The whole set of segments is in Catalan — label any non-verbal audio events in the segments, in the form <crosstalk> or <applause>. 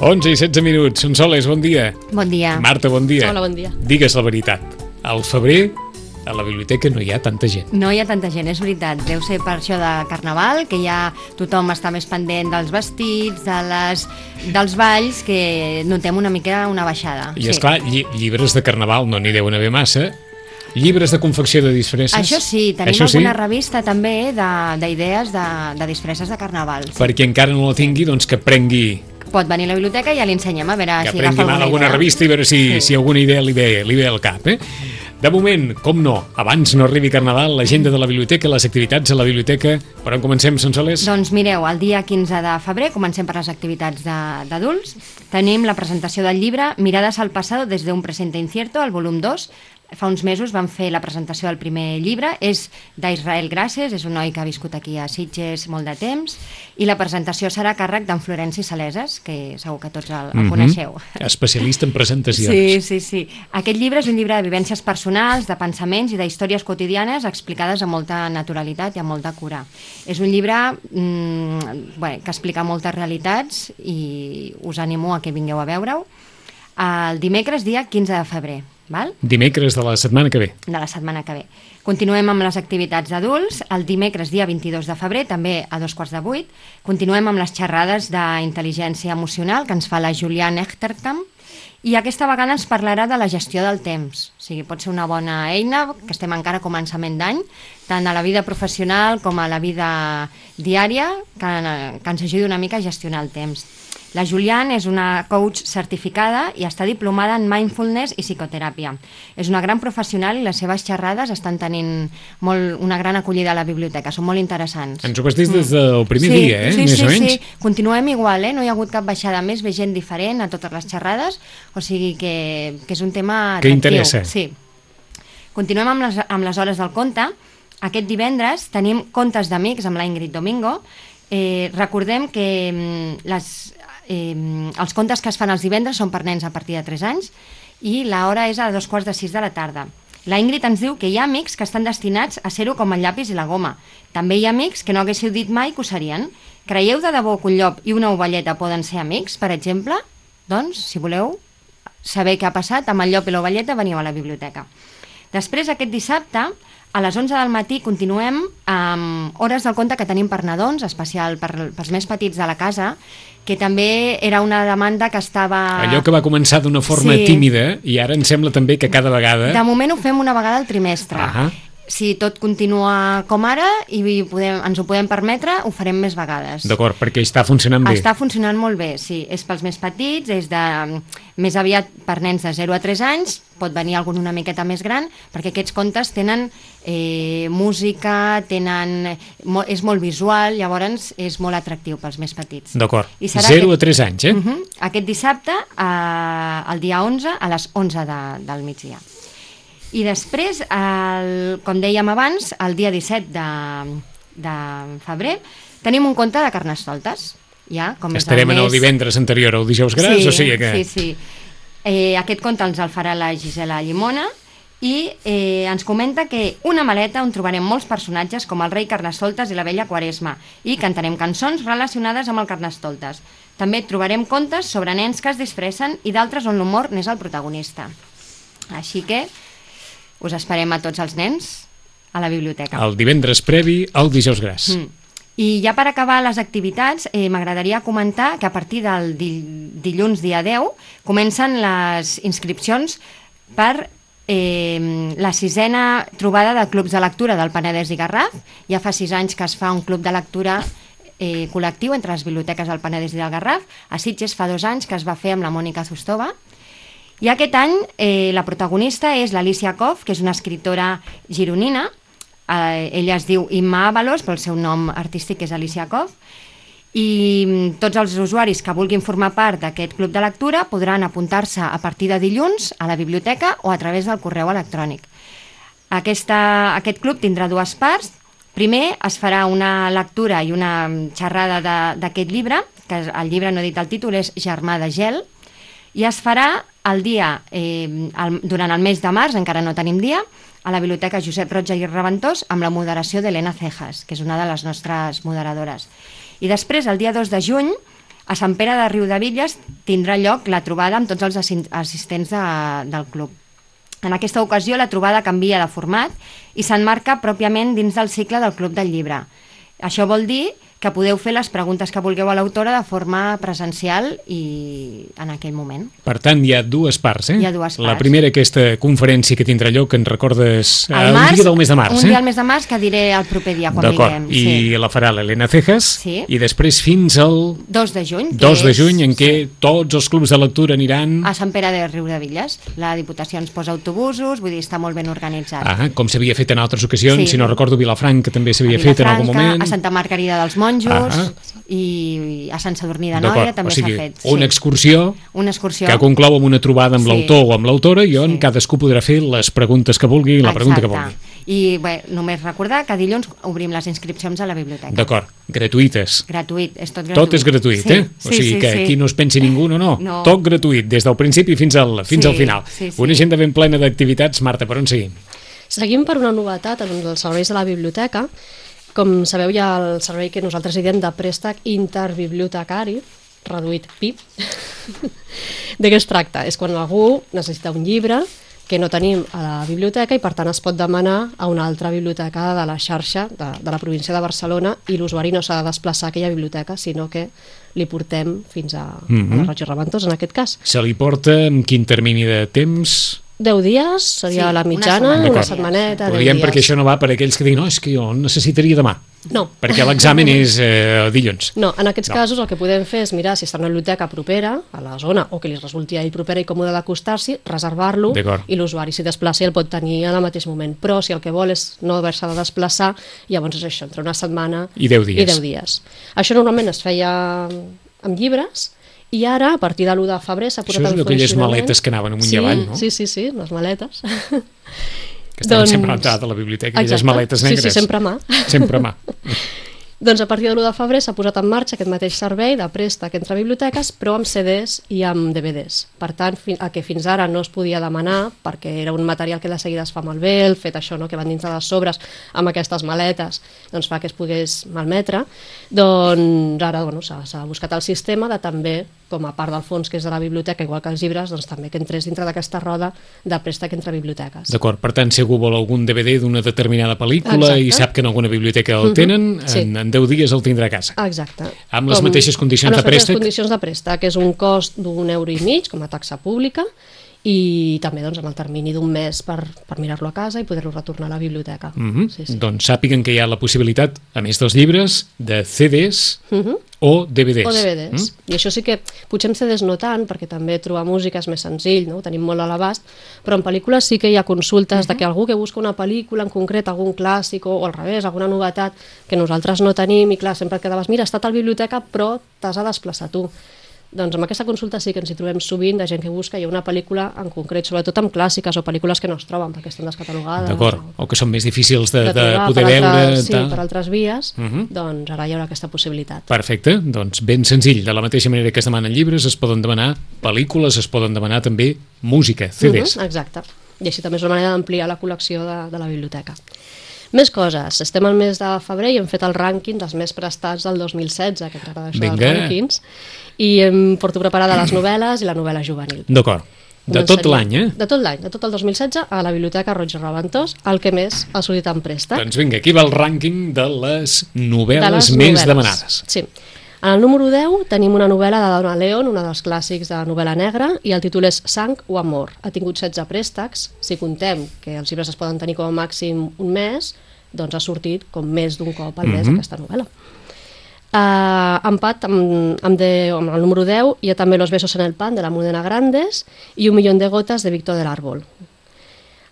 11 i 16 minuts. Sonsoles, bon dia. Bon dia. Marta, bon dia. Hola, bon dia. Digues la veritat. Al febrer a la biblioteca no hi ha tanta gent. No hi ha tanta gent, és veritat. Deu ser per això de Carnaval, que ja tothom està més pendent dels vestits, de les, dels balls, que notem una mica una baixada. I, sí. esclar, llibres de Carnaval no n'hi deuen haver massa, Llibres de confecció de disfresses. Això sí, tenim Això alguna revista també de- d'idees de, de, de disfresses de Carnaval. Sí. Perquè encara no la tingui, doncs que prengui, Pot venir a la biblioteca i ja li ensenyem a veure que si agafa mal alguna, alguna idea. revista i veure si, Sí. si alguna idea li ve, li ve al cap. Eh? De moment, com no, abans no arribi Carnaval, l'agenda de la biblioteca, les activitats a la biblioteca. Per on comencem, Sonsoles? Doncs mireu, el dia 15 de febrer, comencem per les activitats de- d'adults, tenim la presentació del llibre Mirades al passado desde un presente incierto, el volum 2. Fa uns mesos vam fer la presentació del primer llibre, és d'Israel Gràcies, és un noi que ha viscut aquí a Sitges molt de temps, i la presentació serà a càrrec d'en Florenci Saleses, que segur que tots el, el Mhm. coneixeu. Especialista en presentacions. Sí, sí, sí. Aquest llibre és un llibre de vivències personals, de pensaments i d'històries quotidianes explicades amb molta naturalitat i amb molta cura. És un llibre mm, bé, que explica moltes realitats i us animo a que vingueu a veure-ho. El dimecres, dia 15 de febrer, val? Dimecres de la setmana que ve. de la setmana que ve. Continuem amb les activitats d'adults. El dimecres, dia 22 de febrer, també a dos quarts de vuit, continuem amb les xerrades d'intel·ligència emocional que ens fa la Juliane Echterkamp i aquesta vegada ens parlarà de la gestió del temps. O sigui, pot ser una bona eina, que estem encara a començament d'any, tant a la vida professional com a la vida diària, que, que ens ajudi una mica a gestionar el temps. La Julian és una coach certificada i està diplomada en mindfulness i psicoteràpia. És una gran professional i les seves xerrades estan tenint molt, una gran acollida a la biblioteca, són molt interessants. Ens ho vas dir des del primer Mm. sí, dia, eh? Sí, Més sí, o menys. sí, continuem igual, eh? no hi ha hagut cap baixada més, ve gent diferent a totes les xerrades, o sigui que, que és un tema Que atractiu. interessa. Sí. Continuem amb les, amb les hores del conte. Aquest divendres tenim contes d'amics amb la Ingrid Domingo. Eh, recordem que mm, les, eh, els contes que es fan els divendres són per nens a partir de 3 anys i l'hora és a dos quarts de 6 de la tarda. La Ingrid ens diu que hi ha amics que estan destinats a ser-ho com el llapis i la goma. També hi ha amics que no haguéssiu dit mai que ho serien. Creieu de debò que un llop i una ovelleta poden ser amics, per exemple? Doncs, si voleu saber què ha passat amb el llop i l'ovelleta, veniu a la biblioteca. Després, aquest dissabte, a les 11 del matí, continuem amb hores del conte que tenim per nadons, especial per, pels més petits de la casa, que també era una demanda que estava... Allò que va començar d'una forma Sí. tímida i ara em sembla també que cada vegada... De moment ho fem una vegada al trimestre. Ahà. Si tot continua com ara i podem, ens ho podem permetre, ho farem més vegades. D'acord, perquè està funcionant bé. Està funcionant molt bé, sí. És pels més petits, és de, més aviat per nens de 0 a 3 anys, pot venir algun una miqueta més gran, perquè aquests contes tenen eh, música, tenen, és molt visual, llavors és molt atractiu pels més petits. D'acord. I serà 0 a aquest- 3 anys, eh? Uh -huh. Aquest dissabte, eh, el dia 11, a les 11 de, del migdia. I després, el, com dèiem abans, el dia 17 de, de febrer, tenim un conte de Carnestoltes. Ja, com és Estarem en el divendres anterior al dijous gras, sí, o sigui que... Sí, sí. Eh, aquest conte ens el farà la Gisela Llimona i eh, ens comenta que una maleta on trobarem molts personatges com el rei Carnestoltes i la vella Quaresma i cantarem cançons relacionades amb el Carnestoltes. També trobarem contes sobre nens que es disfressen i d'altres on l'humor n'és el protagonista. Així que us esperem a tots els nens a la biblioteca. El divendres previ al dijous gras. Mm. I ja per acabar les activitats, eh, m'agradaria comentar que a partir del di dilluns dia 10 comencen les inscripcions per eh, la sisena trobada de clubs de lectura del Penedès i Garraf. Ja fa sis anys que es fa un club de lectura eh, col·lectiu entre les biblioteques del Penedès i del Garraf. A Sitges fa dos anys que es va fer amb la Mònica Zustova. I aquest any eh, la protagonista és l'Alicia Koff, que és una escriptora gironina. Eh, ella es diu Imma Avalos, però el seu nom artístic és Alicia Koff. I mm, tots els usuaris que vulguin formar part d'aquest club de lectura podran apuntar-se a partir de dilluns a la biblioteca o a través del correu electrònic. Aquesta, aquest club tindrà dues parts. Primer es farà una lectura i una xerrada d'aquest llibre, que el llibre no he dit el títol, és Germà de gel, i es farà el dia, eh, el, durant el mes de març, encara no tenim dia, a la Biblioteca Josep Roig i Reventós amb la moderació d'Helena Cejas, que és una de les nostres moderadores. I després, el dia 2 de juny, a Sant Pere de Riudevilles tindrà lloc la trobada amb tots els assistents de, del club. En aquesta ocasió la trobada canvia de format i s'enmarca pròpiament dins del cicle del Club del Llibre. Això vol dir que podeu fer les preguntes que vulgueu a l'autora de forma presencial i en aquell moment. Per tant, hi ha dues parts, eh? Hi ha dues La parts. primera, aquesta conferència que tindrà lloc, que ens recordes eh, Al un març, dia del mes de març, un eh? dia al mes de març que diré el proper dia quan vinguem. i la farà l'Helena Cejas, Sí. i després fins al 2 de juny. que 2 de juny, en què tots els clubs de lectura aniran... A Sant Pere de Riudevilles. La Diputació ens posa autobusos, vull dir, està molt ben organitzat. Ah, com s'havia fet en altres ocasions, Sí. si no recordo, Vilafranc, que també s'havia fet en algun Vilafranca, moment. A Santa Margarida dels Monjos Ah. i a Sant Sadurní de Noia també o sigui, s'ha fet. una excursió una excursió. que conclou amb una trobada amb Sí. l'autor o amb l'autora i on Sí. cadascú podrà fer les preguntes que vulgui i la pregunta que vulgui. I bé, només recordar que dilluns obrim les inscripcions a la biblioteca. D'acord, gratuïtes. Gratuït, és tot gratuït. Tot és gratuït, sí, eh? O sí, sigui sí, que sí. aquí no es pensi ningú, no, no. No. Tot gratuït, des del principi fins al, fins Sí, al final. sí, sí. Una agenda ben plena d'activitats. Marta, per on seguim? Seguim per una novetat en els serveis de la biblioteca. Com sabeu, hi ha el servei que nosaltres hi diem de préstec interbibliotecari, reduït PIB. <laughs> de què es tracta? És quan algú necessita un llibre que no tenim a la biblioteca i per tant es pot demanar a una altra biblioteca de la xarxa de, de la província de Barcelona i l'usuari no s'ha de desplaçar a aquella biblioteca sinó que li portem fins a, mm -hmm. a la Roig i Reventós en aquest cas. Se li porta amb quin termini de temps? 10 dies seria Sí, la una mitjana, setmana. una, setmaneta, Ho 10 diem dies. perquè això no va per aquells que diuen no, és que jo necessitaria demà. No, Perquè l'examen és eh, dilluns. No, en aquests No. casos el que podem fer és mirar si està en una biblioteca propera a la zona o que li resulti a ell propera i còmode d'acostar-s'hi, reservar-lo i l'usuari s'hi desplaça el pot tenir en el mateix moment. Però si el que vol és no haver-se de desplaçar, llavors és això, entre una setmana I 10 dies. I 10 dies. Això normalment es feia amb llibres i ara, a partir de l'1 de febrer, s'ha posat Això és en aquelles funcionament... maletes que anaven amunt i sí, avall, no? Sí, sí, sí, les maletes. Que estaven Doncs- sempre a l'entrada de la biblioteca, aquelles Exacte. maletes negres. Sí, sí, sempre a mà. Sempre a mà. <laughs> Doncs a partir de l'1 de febrer s'ha posat en marxa aquest mateix servei de préstec entre biblioteques, però amb CDs i amb DVDs. Per tant, el que fins ara no es podia demanar, perquè era un material que de seguida es fa malbé, el fet això no, que van dins de les sobres amb aquestes maletes, doncs fa que es pogués malmetre, doncs ara bueno, s'ha buscat el sistema de també, com a part del fons que és de la biblioteca, igual que els llibres, doncs també que entrés dintre d'aquesta roda de préstec entre biblioteques. D'acord, per tant, si algú vol algun DVD d'una determinada pel·lícula Exacte. i sap que en alguna biblioteca el tenen, Sí. en, en 10 dies el tindrà a casa. Exacte. Amb les mateixes condicions amb de les mateixes préstec? condicions de préstec, que és un cost d'un euro i mig com a taxa pública i també doncs, amb el termini d'un mes per, per mirar-lo a casa i poder-lo retornar a la biblioteca. Mm sí, sí. Doncs sàpiguen que hi ha la possibilitat, a més dels llibres, de CDs Mhm. o DVDs. O DVDs. I això sí que potser en CDs no tant, perquè també trobar música és més senzill, no? ho tenim molt a l'abast, però en pel·lícules sí que hi ha consultes de que algú que busca una pel·lícula en concret, algun clàssic o, o al revés, alguna novetat que nosaltres no tenim i clar, sempre et quedaves, mira, està a tal biblioteca però t'has de desplaçar tu. Doncs amb aquesta consulta sí que ens hi trobem sovint de gent que busca i una pel·lícula en concret, sobretot amb clàssiques o pel·lícules que no es troben perquè estan descatalogades. D'acord, o- o que són més difícils de, de, trobar poder per veure. Altres, sí, tal. per altres vies, Mhm. doncs ara hi haurà aquesta possibilitat. Perfecte, doncs ben senzill. De la mateixa manera que es demanen llibres, es poden demanar pel·lícules, es poden demanar també música, CDs. Mhm, exacte. I així també és una manera d'ampliar la col·lecció de, de la biblioteca. Més coses. Estem al mes de febrer i hem fet el rànquing dels més prestats del 2016, que ens agrada això Vinga. dels rànquings, i em porto preparada les novel·les i la novel·la juvenil. D'acord. De Doncs tot l'any, eh? De tot l'any, de tot el 2016, a la Biblioteca Roig i Reventós, el que més ha sortit en préstec. Doncs vinga, aquí va el rànquing de les novel·les de les més novel·les. demanades. Sí. En el número 10 tenim una novel·la de Donna Leon, una dels clàssics de novel·la negra, i el títol és Sang o Amor. Ha tingut 16 préstecs. Si contem que els llibres es poden tenir com a màxim un mes, doncs ha sortit com més d'un cop al mes Mhm. aquesta novel·la. Uh, empat amb, amb, de, amb el número 10 hi ha també Los besos en el pan de la Mudena Grandes i Un millón de gotes de Víctor del Árbol.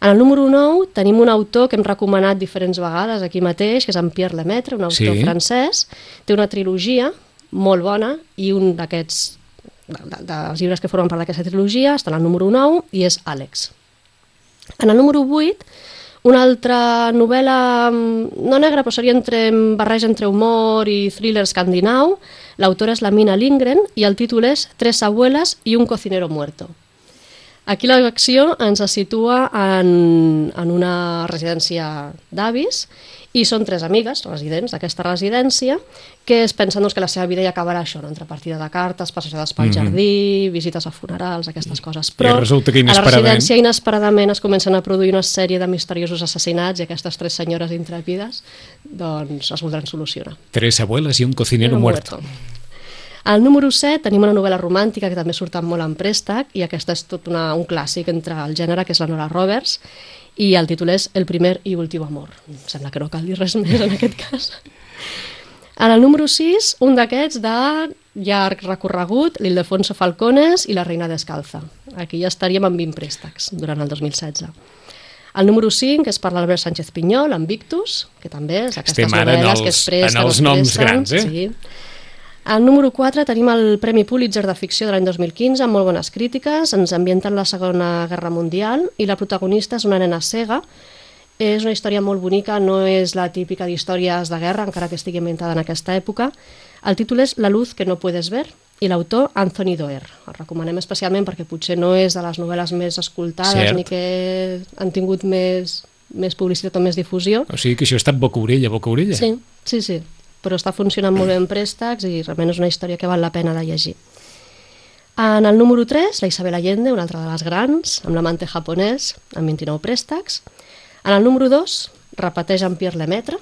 En el número 9 tenim un autor que hem recomanat diferents vegades aquí mateix, que és en Pierre Lemaitre, un autor Sí. francès. Té una trilogia molt bona i un d'aquests de, de, dels llibres que formen part d'aquesta trilogia està en el número 9 i és Àlex. En el número 8, Una altra novel·la, mm, no negra, però seria entre, barreja entre humor i thriller escandinau. L'autora és la Mina Lindgren i el títol és Tres abuelas y un cocinero muerto. Aquí l'acció ens situa en, en una residència d'avis i són tres amigues residents d'aquesta residència que es pensen doncs, que la seva vida ja acabarà això, no? entre partida de cartes, passejades pel mm -hmm. jardí, visites a funerals, aquestes coses. Però I resulta que a la inesperadament- residència inesperadament es comencen a produir una sèrie de misteriosos assassinats i aquestes tres senyores intrèpides doncs, es voldran solucionar. Tres abuelas y un cocinero Era muerto. Al número 7 tenim una novel·la romàntica que també surten molt en préstec i aquesta és tot una, un clàssic entre el gènere, que és la Nora Roberts, i el títol és El primer i últim amor. Em sembla que no cal dir res més en aquest <laughs> cas. En el número 6, un d'aquests de llarg recorregut, l'Ildefonso Falcones i la Reina Descalza. Aquí ja estaríem amb 20 préstecs durant el 2016. El número 5 és per l'Albert Sánchez Pinyol, amb Victus, que també és aquestes Estem novel·les que els- es presten, en els noms grans, eh? Sí. Al número 4 tenim el Premi Pulitzer de Ficció de l'any 2015, amb molt bones crítiques, ens ambienta en la Segona Guerra Mundial i la protagonista és una nena cega. És una història molt bonica, no és la típica d'històries de guerra, encara que estigui ambientada en aquesta època. El títol és La luz que no puedes ver i l'autor Anthony Doerr. El recomanem especialment perquè potser no és de les novel·les més escoltades Cert. ni que han tingut més, més publicitat o més difusió, O sigui que això ha estat boca orella, boca orella. Sí, sí, sí. Però està funcionant molt bé en préstecs i realment és una història que val la pena de llegir. En el número 3, la Isabel Allende, una altra de les grans, amb l'amante japonès, amb 29 préstecs. En el número 2, repeteix en Pierre Lemaitre,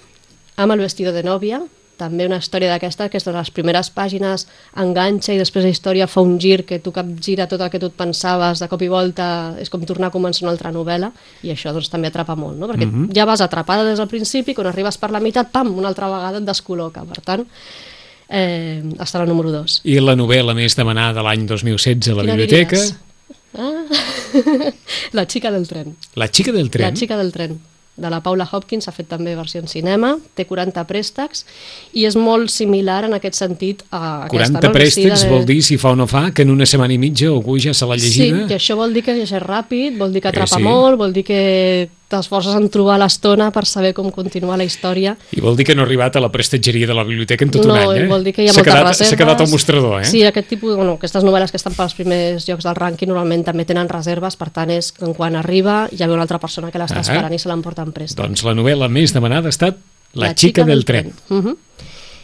amb el vestido de nòvia, també una història d'aquesta que és de les primeres pàgines enganxa i després la història fa un gir que tu capgira tot el que tu et pensaves de cop i volta és com tornar a començar una altra novel·la i això doncs també atrapa molt, no? perquè ja vas atrapada des del principi quan arribes per la meitat, pam, una altra vegada et descol·loca, per tant eh, està la número 2 I la novel·la més demanada l'any 2016 a la Quina biblioteca, diries? Ah, <laughs> la xica del tren. La xica del tren. La xica del tren, de la Paula Hopkins, ha fet també versió en cinema, té 40 préstecs i és molt similar en aquest sentit a 40 aquesta, no? préstecs Vestida vol dir, si fa o no fa, que en una setmana i mitja algú ja se l'ha llegida. Sí, i això vol dir que llegeix ràpid, vol dir que Eh, atrapa sí. molt, vol dir que t'esforces en trobar l'estona per saber com continuar la història. I vol dir que no ha arribat a la prestatgeria de la biblioteca en tot no, un any, eh? i vol dir que hi ha moltes quedat, reserves. S'ha quedat al mostrador, eh? Sí, aquest tipus, bueno, aquestes novel·les que estan pels primers llocs del rànquing normalment també tenen reserves, per tant és que quan arriba ja ve una altra persona que l'està Ah. esperant i se l'emporta en préstec. Doncs la novel·la més demanada ha estat La, xica, del, tren. Uh -huh.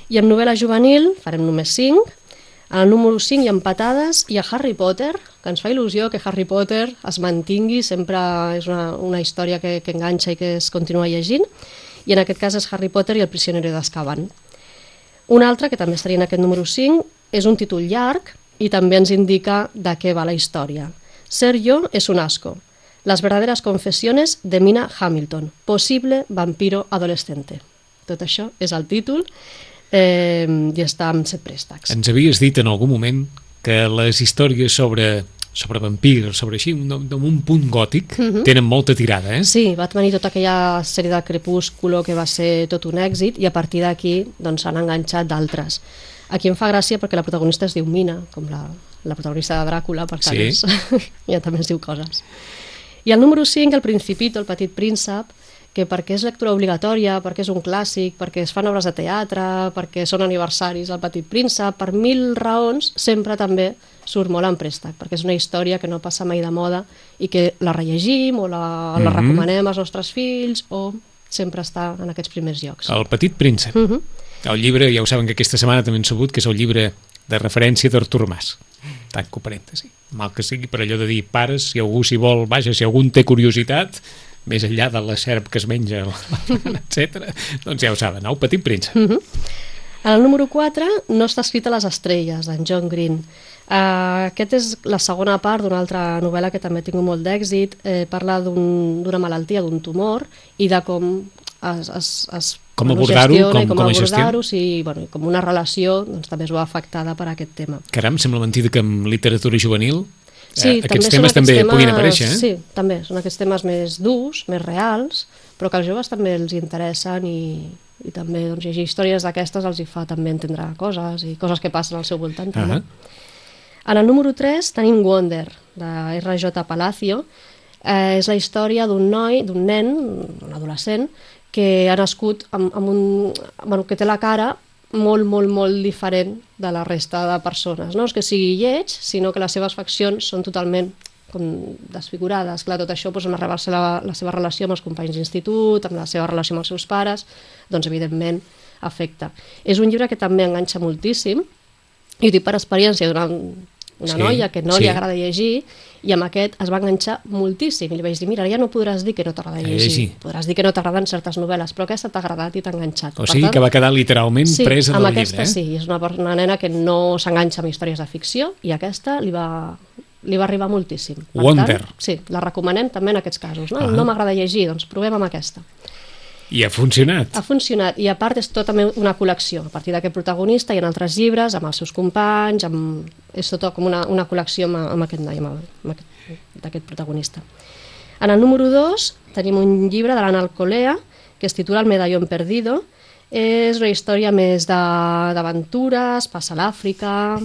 I amb novel·la juvenil farem només 5. Al número 5 hi ha empatades i a Harry Potter, que ens fa il·lusió que Harry Potter es mantingui, sempre és una, una història que, que enganxa i que es continua llegint, i en aquest cas és Harry Potter i el prisionero d'Azkaban. Un altre, que també estaria en aquest número 5, és un títol llarg i també ens indica de què va la història. Ser yo es un asco. Las verdaderas confesiones de Mina Hamilton, posible vampiro adolescente. Tot això és el títol eh, i està amb set préstecs. Ens havies dit en algun moment que les històries sobre sobre vampirs, sobre així, amb amb un punt gòtic, tenen molta tirada, eh? Mhm. Sí, va venir tota aquella sèrie de Crepúsculo que va ser tot un èxit i a partir d'aquí doncs, s'han enganxat d'altres. Aquí em fa gràcia perquè la protagonista es diu Mina, com la, la protagonista de Dràcula, per tant Sí. és, <laughs> ja també es diu coses. I el número 5, el Principito, el petit príncep, que perquè és lectura obligatòria, perquè és un clàssic, perquè es fan obres de teatre, perquè són aniversaris del Petit Príncep, per mil raons, sempre també surt molt en préstec, perquè és una història que no passa mai de moda i que la rellegim o la, la Mhm. recomanem als nostres fills o sempre està en aquests primers llocs. El petit príncep. Mhm. El llibre, ja ho saben que aquesta setmana també han sabut que és el llibre de referència d'Artur Mas. Tanco parèntesi. Mal que sigui per allò de dir pares, si algú s'hi vol, vaja, si algú en té curiositat, més enllà de la serp que es menja, <laughs> etc. doncs ja ho saben, el petit príncep. Mhm. En el número 4 no està escrita a les estrelles, d'en John Green. Uh, aquest és la segona part d'una altra novel·la que també ha tingut molt d'èxit. Eh, parla d'un- d'una malaltia, d'un tumor, i de com es, es, es Com bueno, abordar-ho, com- com, com abordar-ho, sí, bueno, com una relació doncs, també es va afectada per aquest tema. Caram, sembla mentida que en literatura juvenil Sí, eh, també aquests són temes també temes, puguin aparèixer, eh? Sí, també, són aquests temes més durs, més reals, però que als joves també els interessen i, i també doncs, llegir històries d'aquestes els hi fa també entendre coses i coses que passen al seu voltant. També. Ahà. En el número 3 tenim Wonder, de R.J. Palacio. Eh, és la història d'un noi, d'un nen, un adolescent, que ha nascut amb, amb un... Bueno, que té la cara molt, molt, molt diferent de la resta de persones. No és que sigui lleig, sinó que les seves faccions són totalment com desfigurades. Clar, tot això, doncs, amb la, la, la seva relació amb els companys d'institut, amb la seva relació amb els seus pares, doncs, evidentment, afecta. És un llibre que també enganxa moltíssim, i ho dic per experiència, durant una Sí, noia que no sí. li agrada llegir, i amb aquest es va enganxar moltíssim. I li vaig dir, mira, ja no podràs dir que no t'agrada llegir. llegir. Podràs dir que no t'agraden certes novel·les, però aquesta t'ha agradat i t'ha enganxat. O Per sigui tant, que va quedar literalment sí, presa amb del aquesta llibre. Eh? sí, és una, una nena que no s'enganxa amb històries de ficció i aquesta li va, li va arribar moltíssim. Per Wonder. Tant, sí, la recomanem també en aquests casos. No, Ah. no m'agrada llegir, doncs provem amb aquesta. I ha funcionat. Ha funcionat i a part és tota una col·lecció. A partir d'aquest protagonista hi ha altres llibres amb els seus companys, amb... és tota com una, una col·lecció amb, amb aquest noi, d'aquest protagonista. En el número 2 tenim un llibre de l'Anna Alcolea que es titula El medallón perdido. És una història més d'aventures, passa a l'Àfrica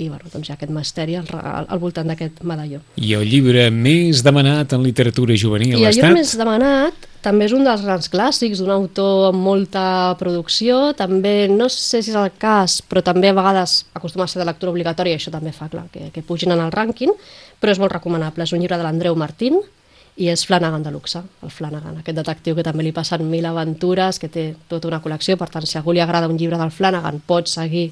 i bueno, doncs hi ha aquest misteri al, al, al voltant d'aquest medalló. I el llibre més demanat en literatura juvenil I ha el llibre estat... més demanat també és un dels grans clàssics, d'un autor amb molta producció, també, no sé si és el cas, però també a vegades acostuma a ser de lectura obligatòria, i això també fa clar que, que pugin en el rànquing, però és molt recomanable. És un llibre de l'Andreu Martín i és Flanagan de luxe, el Flanagan, aquest detectiu que també li passen mil aventures, que té tota una col·lecció, per tant, si a algú li agrada un llibre del Flanagan, pot seguir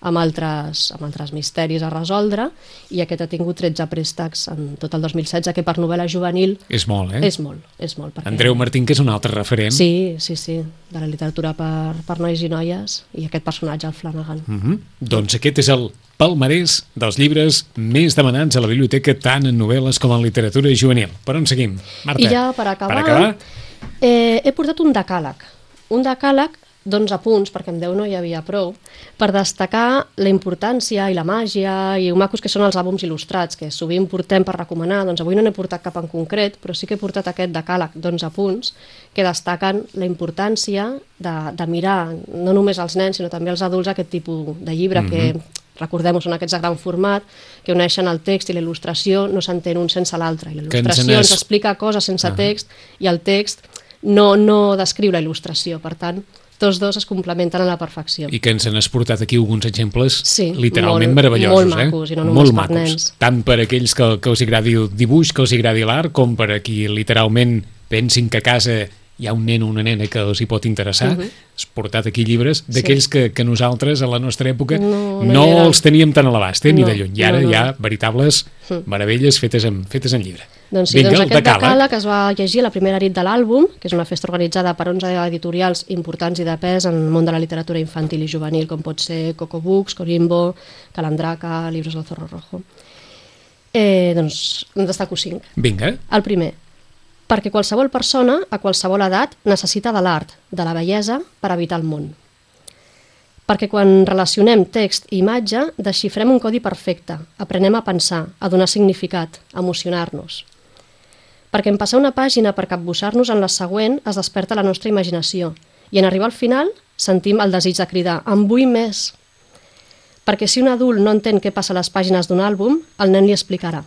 amb altres, amb altres misteris a resoldre, i aquest ha tingut 13 préstecs en tot el 2016, que per novel·la juvenil És molt, eh? és molt, és molt. Perquè... Andreu Martín, que és un altre referent. Sí, sí, sí, de la literatura per, per nois i noies, i aquest personatge, el Flanagan. Mm -hmm. Doncs aquest és el palmarès dels llibres més demanats a la biblioteca tant en novel·les com en literatura juvenil. Per on seguim, Marta? I ja per acabar, Per acabar Eh, he portat un decàleg. Un decàleg d'11 punts, perquè amb 10 no hi havia prou, per destacar la importància i la màgia i ho macos que són els àlbums il·lustrats, que sovint portem per recomanar, doncs avui no n'he portat cap en concret, però sí que he portat aquest decàleg d'11 punts que destaquen la importància de, de mirar, no només als nens, sinó també als adults, aquest tipus de llibre mm -hmm. que recordem-ho, són aquests de gran format, que uneixen el text i la il·lustració, no s'entén un sense l'altre. I la ens il·lustració ens, n'has- explica coses sense Ah. text i el text no, no descriu la il·lustració. Per tant, tots dos es complementen a la perfecció. i que ens han exportat aquí alguns exemples Sí, literalment molt- meravellosos. molt macos, eh? i no només molt per macos. nens. Tant per aquells que, que els agradi el dibuix, que els agradi l'art, com per a qui literalment pensin que a casa hi ha un nen o una nena que els hi pot interessar. Uh Mhm. -huh. Has portat aquí llibres d'aquells que, que nosaltres, a la nostra època, No, no, no els teníem tan a l'abast, eh, ni No, de lluny. I ara no, no. hi ha veritables Mm. meravelles fetes en, fetes en llibre. Doncs sí, Vinga, doncs aquest decàleg. decàleg es va llegir la primera nit de l'àlbum, que és una festa organitzada per 11 editorials importants i de pes en el món de la literatura infantil i juvenil, com pot ser Coco Books, Corimbo, Calandraca, Libros del Zorro Rojo. Eh, doncs en destaco cinc. Vinga, El primer, perquè qualsevol persona, a qualsevol edat, necessita de l'art, de la bellesa, per habitar el món. Perquè quan relacionem text i imatge, desxifrem un codi perfecte, aprenem a pensar, a donar significat, a emocionar-nos. Perquè en passar una pàgina per capbussar-nos en la següent es desperta la nostra imaginació i en arribar al final sentim el desig de cridar «en vull més!» Perquè si un adult no entén què passa a les pàgines d'un àlbum, el nen li explicarà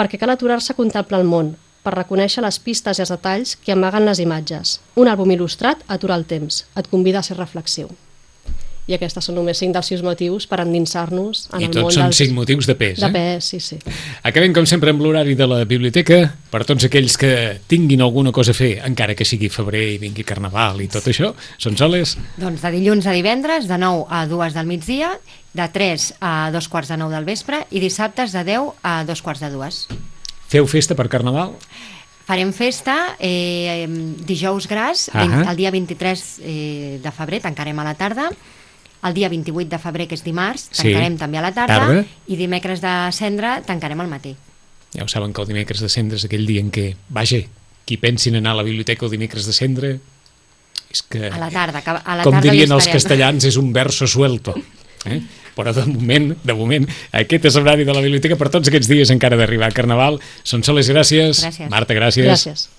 perquè cal aturar-se a contemplar el món, per reconèixer les pistes i els detalls que amaguen les imatges. Un àlbum il·lustrat atura el temps, et convida a ser reflexiu. I aquestes són només cinc dels sis motius per endinsar-nos en i el tots món són dels... cinc motius de pes. De eh? pes, sí, sí. Acabem, com sempre, amb l'horari de la biblioteca. Per tots aquells que tinguin alguna cosa a fer, encara que sigui febrer i vingui Carnaval i tot això, són soles. Doncs de dilluns a divendres, de 9 a 2 del migdia, de 3 a 2 quarts de 9 del vespre i dissabtes de 10 a 2 quarts de 2. Feu festa per Carnaval? Farem festa eh, dijous gras, uh el dia 23 eh, de febrer tancarem a la tarda, el dia 28 de febrer, que és dimarts, Sí. tancarem també a la tarda, Tarda. i dimecres de cendre tancarem al matí. Ja ho saben que el dimecres de cendre és aquell dia en què, vaja, qui pensin anar a la biblioteca el dimecres de cendre, és que, A la tarda, que a la com tarda dirien els castellans, és un verso suelto. Eh? Però de moment, de moment, aquest és l'horari de la biblioteca per tots aquests dies encara d'arribar a Carnaval. Són soles gràcies. Gràcies. Marta, gràcies. Gràcies.